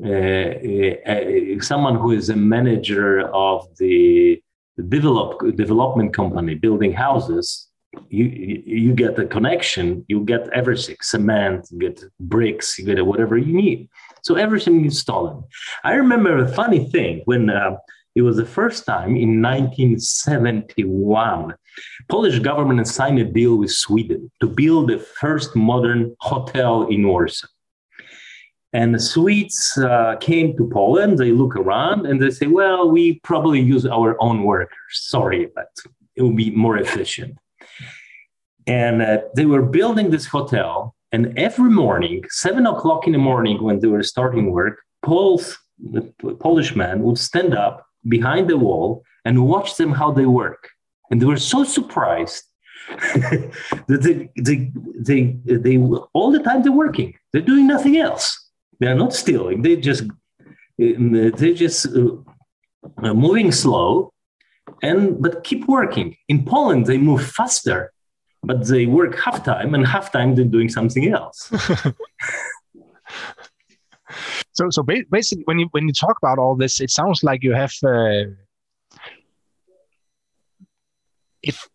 uh, uh someone who is a manager of the develop development company building houses you you get the connection you get everything cement you get bricks you get whatever you need. So everything is stolen. I remember a funny thing when uh, it was the first time in 1971 polish government signed a deal with sweden to build the first modern hotel in warsaw and the Swedes uh, came to Poland, they look around and they say, well, we probably use our own workers. Sorry, but it will be more efficient. And uh, they were building this hotel. And every morning, seven o'clock in the morning, when they were starting work, Poles, the Polish man would stand up behind the wall and watch them how they work. And they were so surprised that they, they, they, they, all the time they're working, they're doing nothing else. They're not stealing. They just they just uh, uh, moving slow, and but keep working. In Poland, they move faster, but they work half time, and half time they're doing something else. so, so basically, when you when you talk about all this, it sounds like you have. Uh, if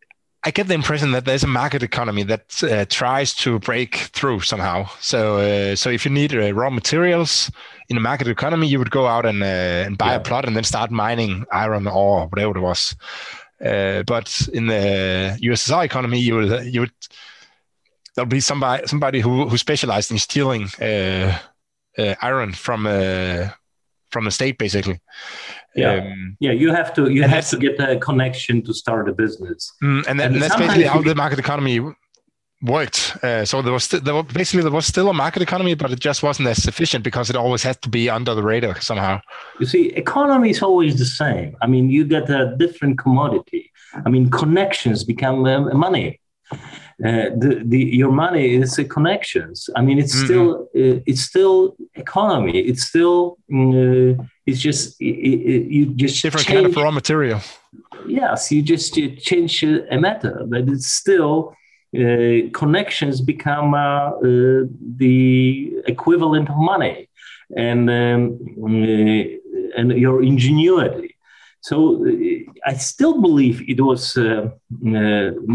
I get the impression that there's a market economy that uh, tries to break through somehow. So, uh, so if you need uh, raw materials in a market economy, you would go out and, uh, and buy yeah. a plot and then start mining iron ore, whatever it was. Uh, but in the USSR economy, you would you would there'll be somebody somebody who who specialized in stealing uh, iron from from the state, basically. Yeah, um, yeah. You have to you have to get a connection to start a business, mm, and, and that's basically how the market economy worked. Uh, so there was st- there was basically there was still a market economy, but it just wasn't as sufficient because it always had to be under the radar somehow. You see, economy is always the same. I mean, you get a different commodity. I mean, connections become uh, money. Uh, the, the your money is the connections. I mean, it's mm-hmm. still uh, it's still economy. It's still uh, it's just it, it, you just different change, kind of raw material. Yes, you just you change a matter, but it's still uh, connections become uh, uh, the equivalent of money and um, and your ingenuity. So I still believe it was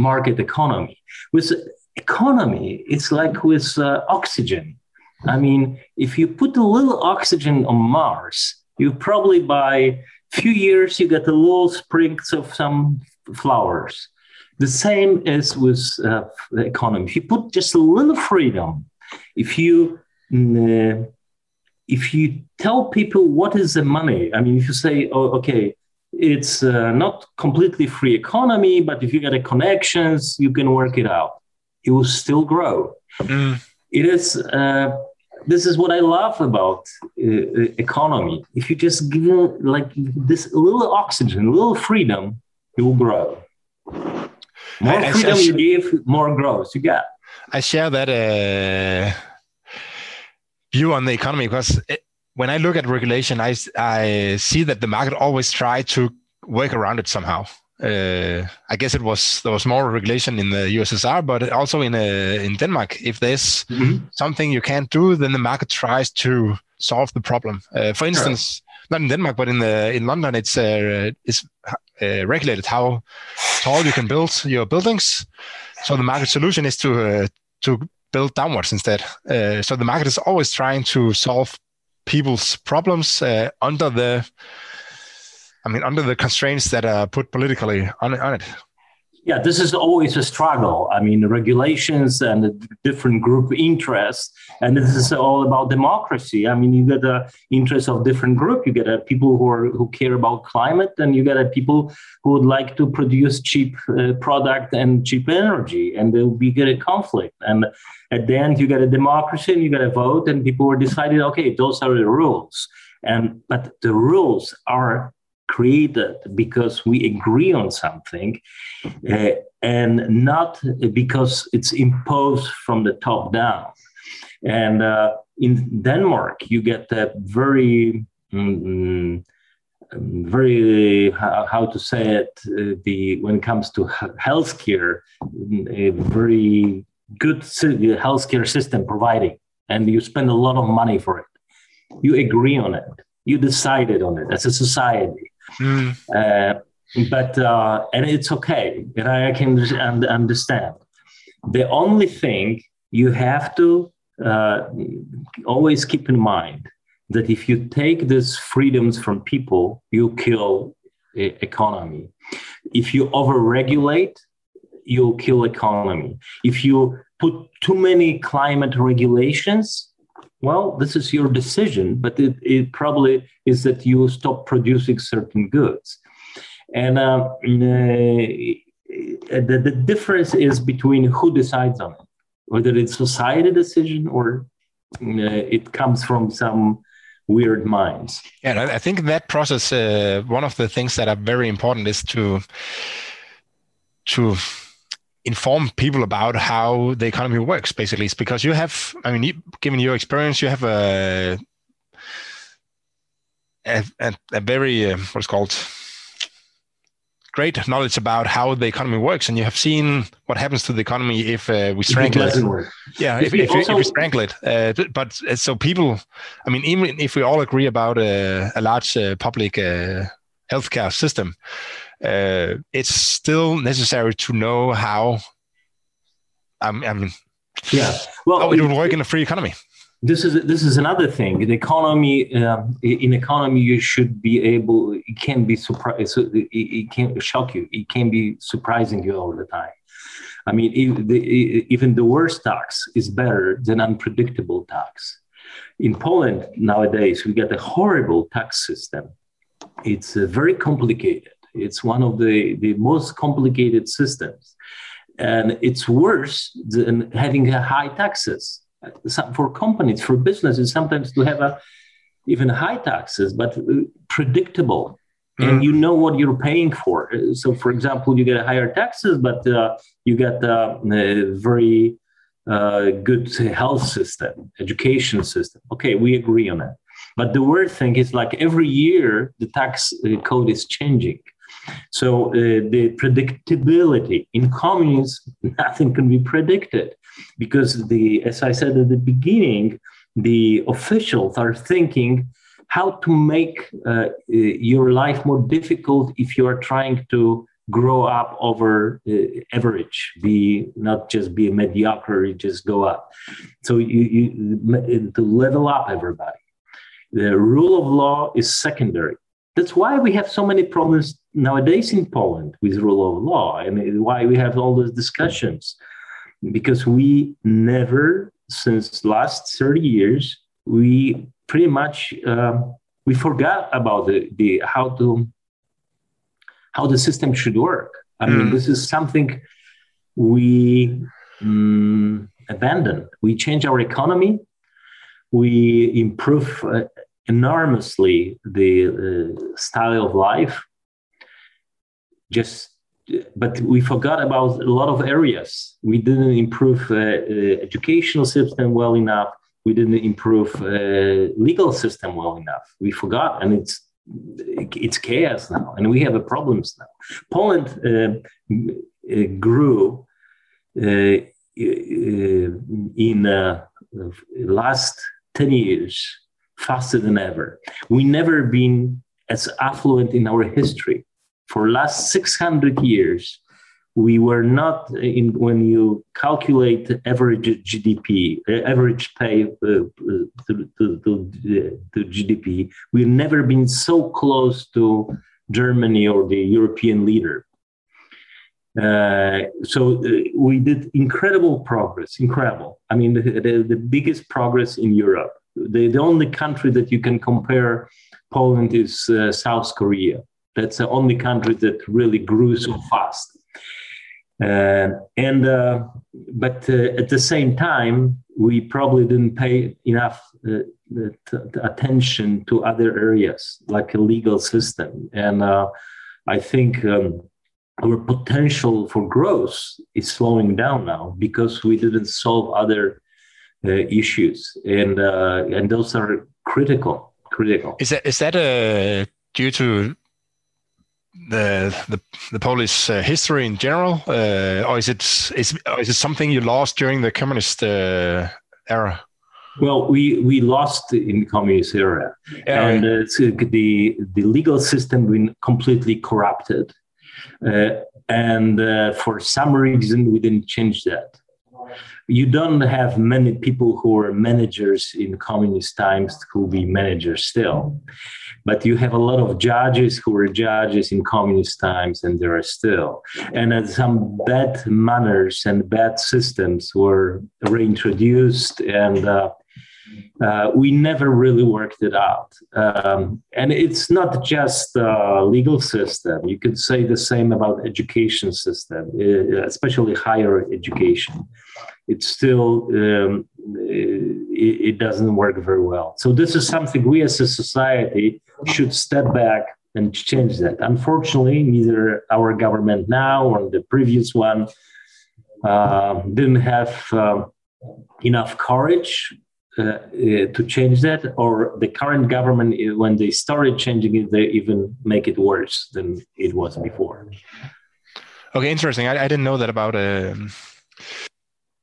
market economy. With economy, it's like with oxygen. I mean, if you put a little oxygen on Mars, you probably by few years you get a little sprigs of some flowers the same as with uh, the economy. If you put just a little freedom, if you uh, if you tell people what is the money, I mean, if you say, oh, okay, it's uh, not completely free economy, but if you get a connections, you can work it out. It will still grow. Mm. It is. This is what I love about uh, uh, economy. If you just give it like this little oxygen, a little freedom, it will grow. More I, freedom I, I, you give, more growth you get. I share that uh, view on the economy because it, when I look at regulation, I, I see that the market always try to work around it somehow. Uh, I guess it was there was more regulation in the USSR, but also in uh, in Denmark. If there's mm-hmm. something you can't do, then the market tries to solve the problem. Uh, for instance, not in Denmark, but in the in London, it's uh, it's uh, regulated how tall you can build your buildings. So the market solution is to uh, to build downwards instead. Uh, so the market is always trying to solve people's problems uh, under the, I mean, under the constraints that are put politically on, on it yeah, this is always a struggle. I mean, the regulations and the different group interests, and this is all about democracy. I mean, you get the interest of different group. You get a people who are who care about climate, and you get a people who would like to produce cheap uh, product and cheap energy, and there will be get a conflict. And at the end, you get a democracy, and you get a vote, and people were decided, okay, those are the rules. And but the rules are created because we agree on something uh, and not because it's imposed from the top down. And uh, in Denmark, you get that very, mm, very how, how, to say it, uh, the when it comes to healthcare, a very good healthcare system providing, and you spend a lot of money for it. You agree on it. You decided on it as a society Mm. Uh, but uh, and it's okay, I can understand. The only thing you have to uh, always keep in mind that if you take these freedoms from people, you kill economy. If you overregulate, you'll kill economy. If you put too many climate regulations, well, this is your decision, but it, it probably is that you stop producing certain goods. And uh, the, the difference is between who decides on it, whether it's society decision or uh, it comes from some weird minds. Yeah, I think that process, uh, one of the things that are very important is to to inform people about how the economy works basically. It's because you have i mean given your experience you have a a, a, a very uh, what's called? Great knowledge about how the economy works. And you have seen what happens to the economy if uh, we strangle it, it yeah if, if, also, if, we strangle it. Uh, but uh, so people i mean even if we all agree about uh, a large uh, public healthcare system, uh, it's still necessary to know how. I mean, yeah, well, how it would work in a free economy this is this is another thing. The economy um, in economy, you should be able. It can be surprise. It, it can shock you. It can be surprising you all the time. I mean, even the worst tax is better than unpredictable tax. In Poland nowadays, we get a horrible tax system. It's uh, very complicated. It's one of the, the most complicated systems. And it's worse than having high taxes for companies, for businesses, sometimes to have a, even high taxes, but uh, predictable. Mm. And you know what you're paying for. So, for example, you get higher taxes, but uh, you get uh, a very uh, good health system, education system. Okay, we agree on that. But the weird thing is, like every year, the tax uh, code is changing. So uh, the predictability in communism, nothing can be predicted because the, as I said at the beginning, the officials are thinking how to make uh, uh, your life more difficult if you are trying to grow up over uh, average be not just be a mediocre just go up. So you, you to level up everybody. The rule of law is secondary. That's why we have so many problems nowadays in Poland with rule of law, and why we have all those discussions, because we never, since last 30 years, we pretty much uh, we forgot about the, the how to how the system should work. I mean, mm. this is something we um, abandoned. We change our economy. We improve uh, enormously the uh, style of life just but we forgot about a lot of areas we didn't improve uh, uh, educational system well enough we didn't improve uh, legal system well enough we forgot and it's it's chaos now and we have a problems now poland uh, uh, grew in last 10 years faster than ever. We never been as affluent in our history. For last 600 years, we were not in when you calculate average GDP, uh, average pay uh, uh, to, to, to, to, GDP, we've never been so close to Germany or the European leader. Uh, so we did incredible progress, incredible. I mean, the, the, the biggest progress in Europe the, the only country that you can compare Poland is uh, South Korea. That's the only country that really grew so fast. Uh, and uh, but uh, at the same time, we probably didn't pay enough uh, attention to other areas like a legal system. And uh, I think um, our potential for growth is slowing down now because we didn't solve other uh, issues, and and those are critical. Critical. Is that is that uh, due to the the, the Polish uh, history in general, uh, or is it is is it something you lost during the communist uh, era? Well, we we lost in the communist era, yeah, and uh, the the legal system been completely corrupted, and for some reason we didn't change that you don't have many people who are managers in communist times who be managers still. But you have a lot of judges who were judges in communist times and there are still. And some bad manners and bad systems were reintroduced and uh, uh, we never really worked it out. Um, and it's not just the legal system. You could say the same about education system, uh, especially higher education. It's still, um, it, it doesn't work very well. So this is something we as a society should step back and change that. Unfortunately, neither our government now or the previous one uh, didn't have uh, enough courage to change that, or the current government, uh, when they started changing it, they even make it worse than it was before. Okay, interesting. I, I didn't know that about um,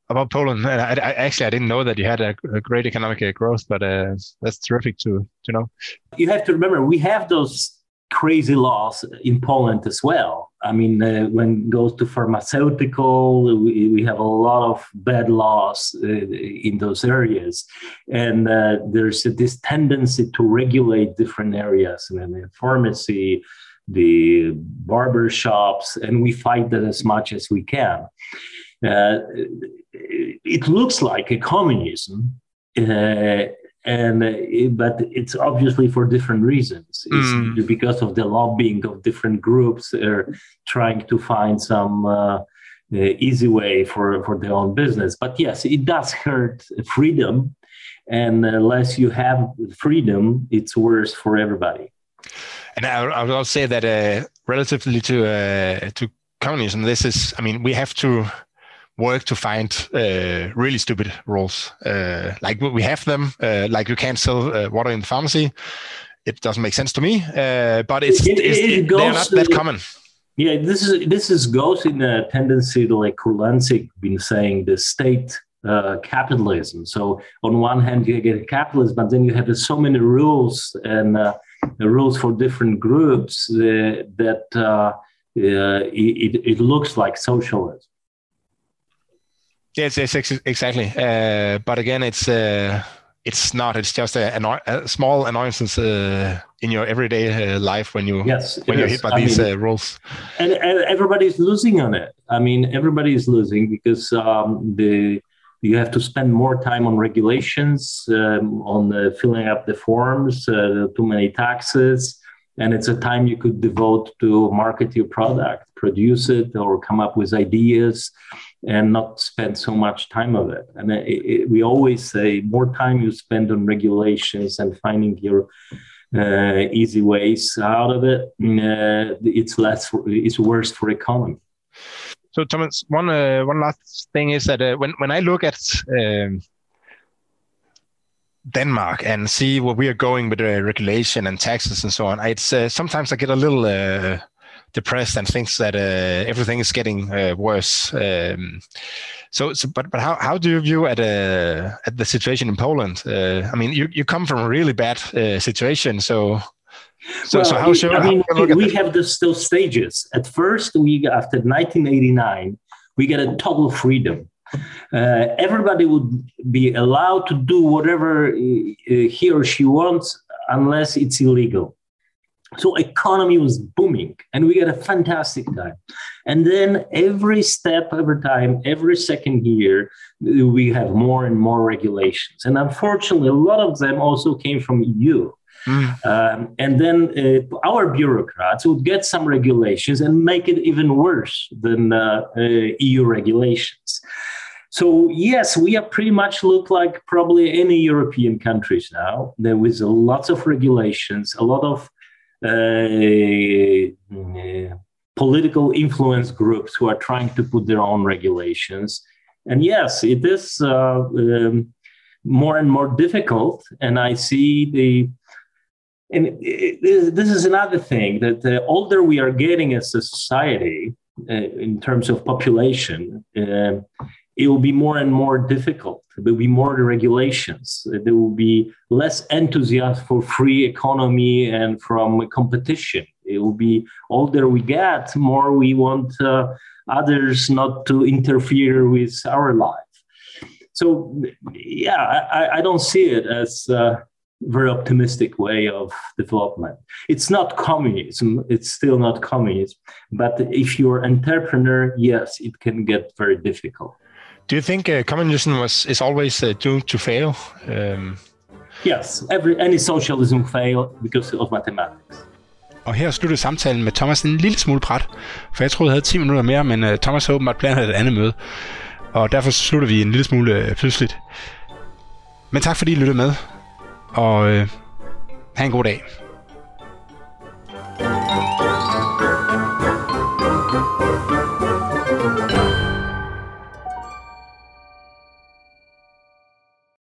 about Poland. I, I, actually I didn't know that you had a, a great economic growth, but uh, that's terrific to to know. You have to remember we have those crazy laws in Poland as well. I mean, uh, when it goes to pharmaceutical, we, we, have a lot of bad laws uh, in those areas. And uh, there's this tendency to regulate different areas, I mean, the pharmacy, the barber shops, and we fight that as much as we can. Uh, it looks like a communism, uh, and uh, but it's obviously for different reasons. It's mm. because of the lobbying of different groups are trying to find some uh, uh, easy way for for their own business. But yes, it does hurt freedom, and unless you have freedom, it's worse for everybody. And I, will say that uh, relatively to uh, to communism, this is. I mean, we have to work to find uh, really stupid rules. Uh, like we have them, uh, like you can't sell uh, water in the pharmacy. It doesn't make sense to me, uh, but it's, it, it's it they're not that common. Yeah, this is this is goes in a tendency to like Kurlansky been saying the state uh, capitalism. So on one hand you get capitalism, but then you have so many rules and rules for different groups that it, it looks like socialism. Yes, yes, exactly. Uh, but again, it's uh, it's not. It's just a, a small annoyance uh, in your everyday uh, life when you yes, when you're is. hit by I these mean, uh, rules. And, and everybody's losing on it. I mean, everybody is losing because um, the you have to spend more time on regulations, um, on filling up the forms, uh, too many taxes, and it's a time you could devote to market your product, produce it, or come up with ideas and not spend so much time of it. And it, it, we always say more time you spend on regulations and finding your uh, easy ways out of it, uh, it's less, it's worse for economy. So Thomas, one uh, one last thing is that uh, when when I look at um, Denmark and see where we are going with the regulation and taxes and so on, it's uh, sometimes I get a little uh, depressed and thinks that uh, everything is getting uh, worse. Um, so, so, but but how, how do you view at uh, at the situation in Poland? Uh, I mean, you, you come from a really bad uh, situation, so. So, well, so how should I mean? we have this still stages. At first, we after 1989, we get a total freedom. Uh, everybody would be allowed to do whatever he or she wants unless it's illegal so economy was booming and we had a fantastic time and then every step every time every second year we have more and more regulations and unfortunately a lot of them also came from eu Mm. Um, and then uh, our bureaucrats would get some regulations and make it even worse than uh, uh, EU regulations. So yes, we are pretty much look like probably any European countries now. There is lots of regulations, a lot of political influence groups who are trying to put their own regulations. And yes, it is uh, um, more and more difficult. And I see the and this is another thing that the older we are getting as a society uh, in terms of population, uh, it will be more and more difficult. There will be more regulations. There will be less enthusiasm for free economy and from competition. It will be older we get, more we want uh, others not to interfere with our life. So, yeah, I, I don't see it as a very optimistic way of development. It's not communism. It's still not communism. But if you're an entrepreneur, yes, it can get very difficult. Do you think uh, communism was is always uh, doomed to fail? Um... Yes, every any socialism fail because of mathematics. Og her slutter samtalen med Thomas en lille smule bræt, for jeg troede, jeg havde 10 minutter mere, men uh, Thomas har åbenbart planer et andet møde. Og derfor slutter vi en lille smule uh, pludseligt. Men tak fordi I lyttede med, og uh, have en god dag.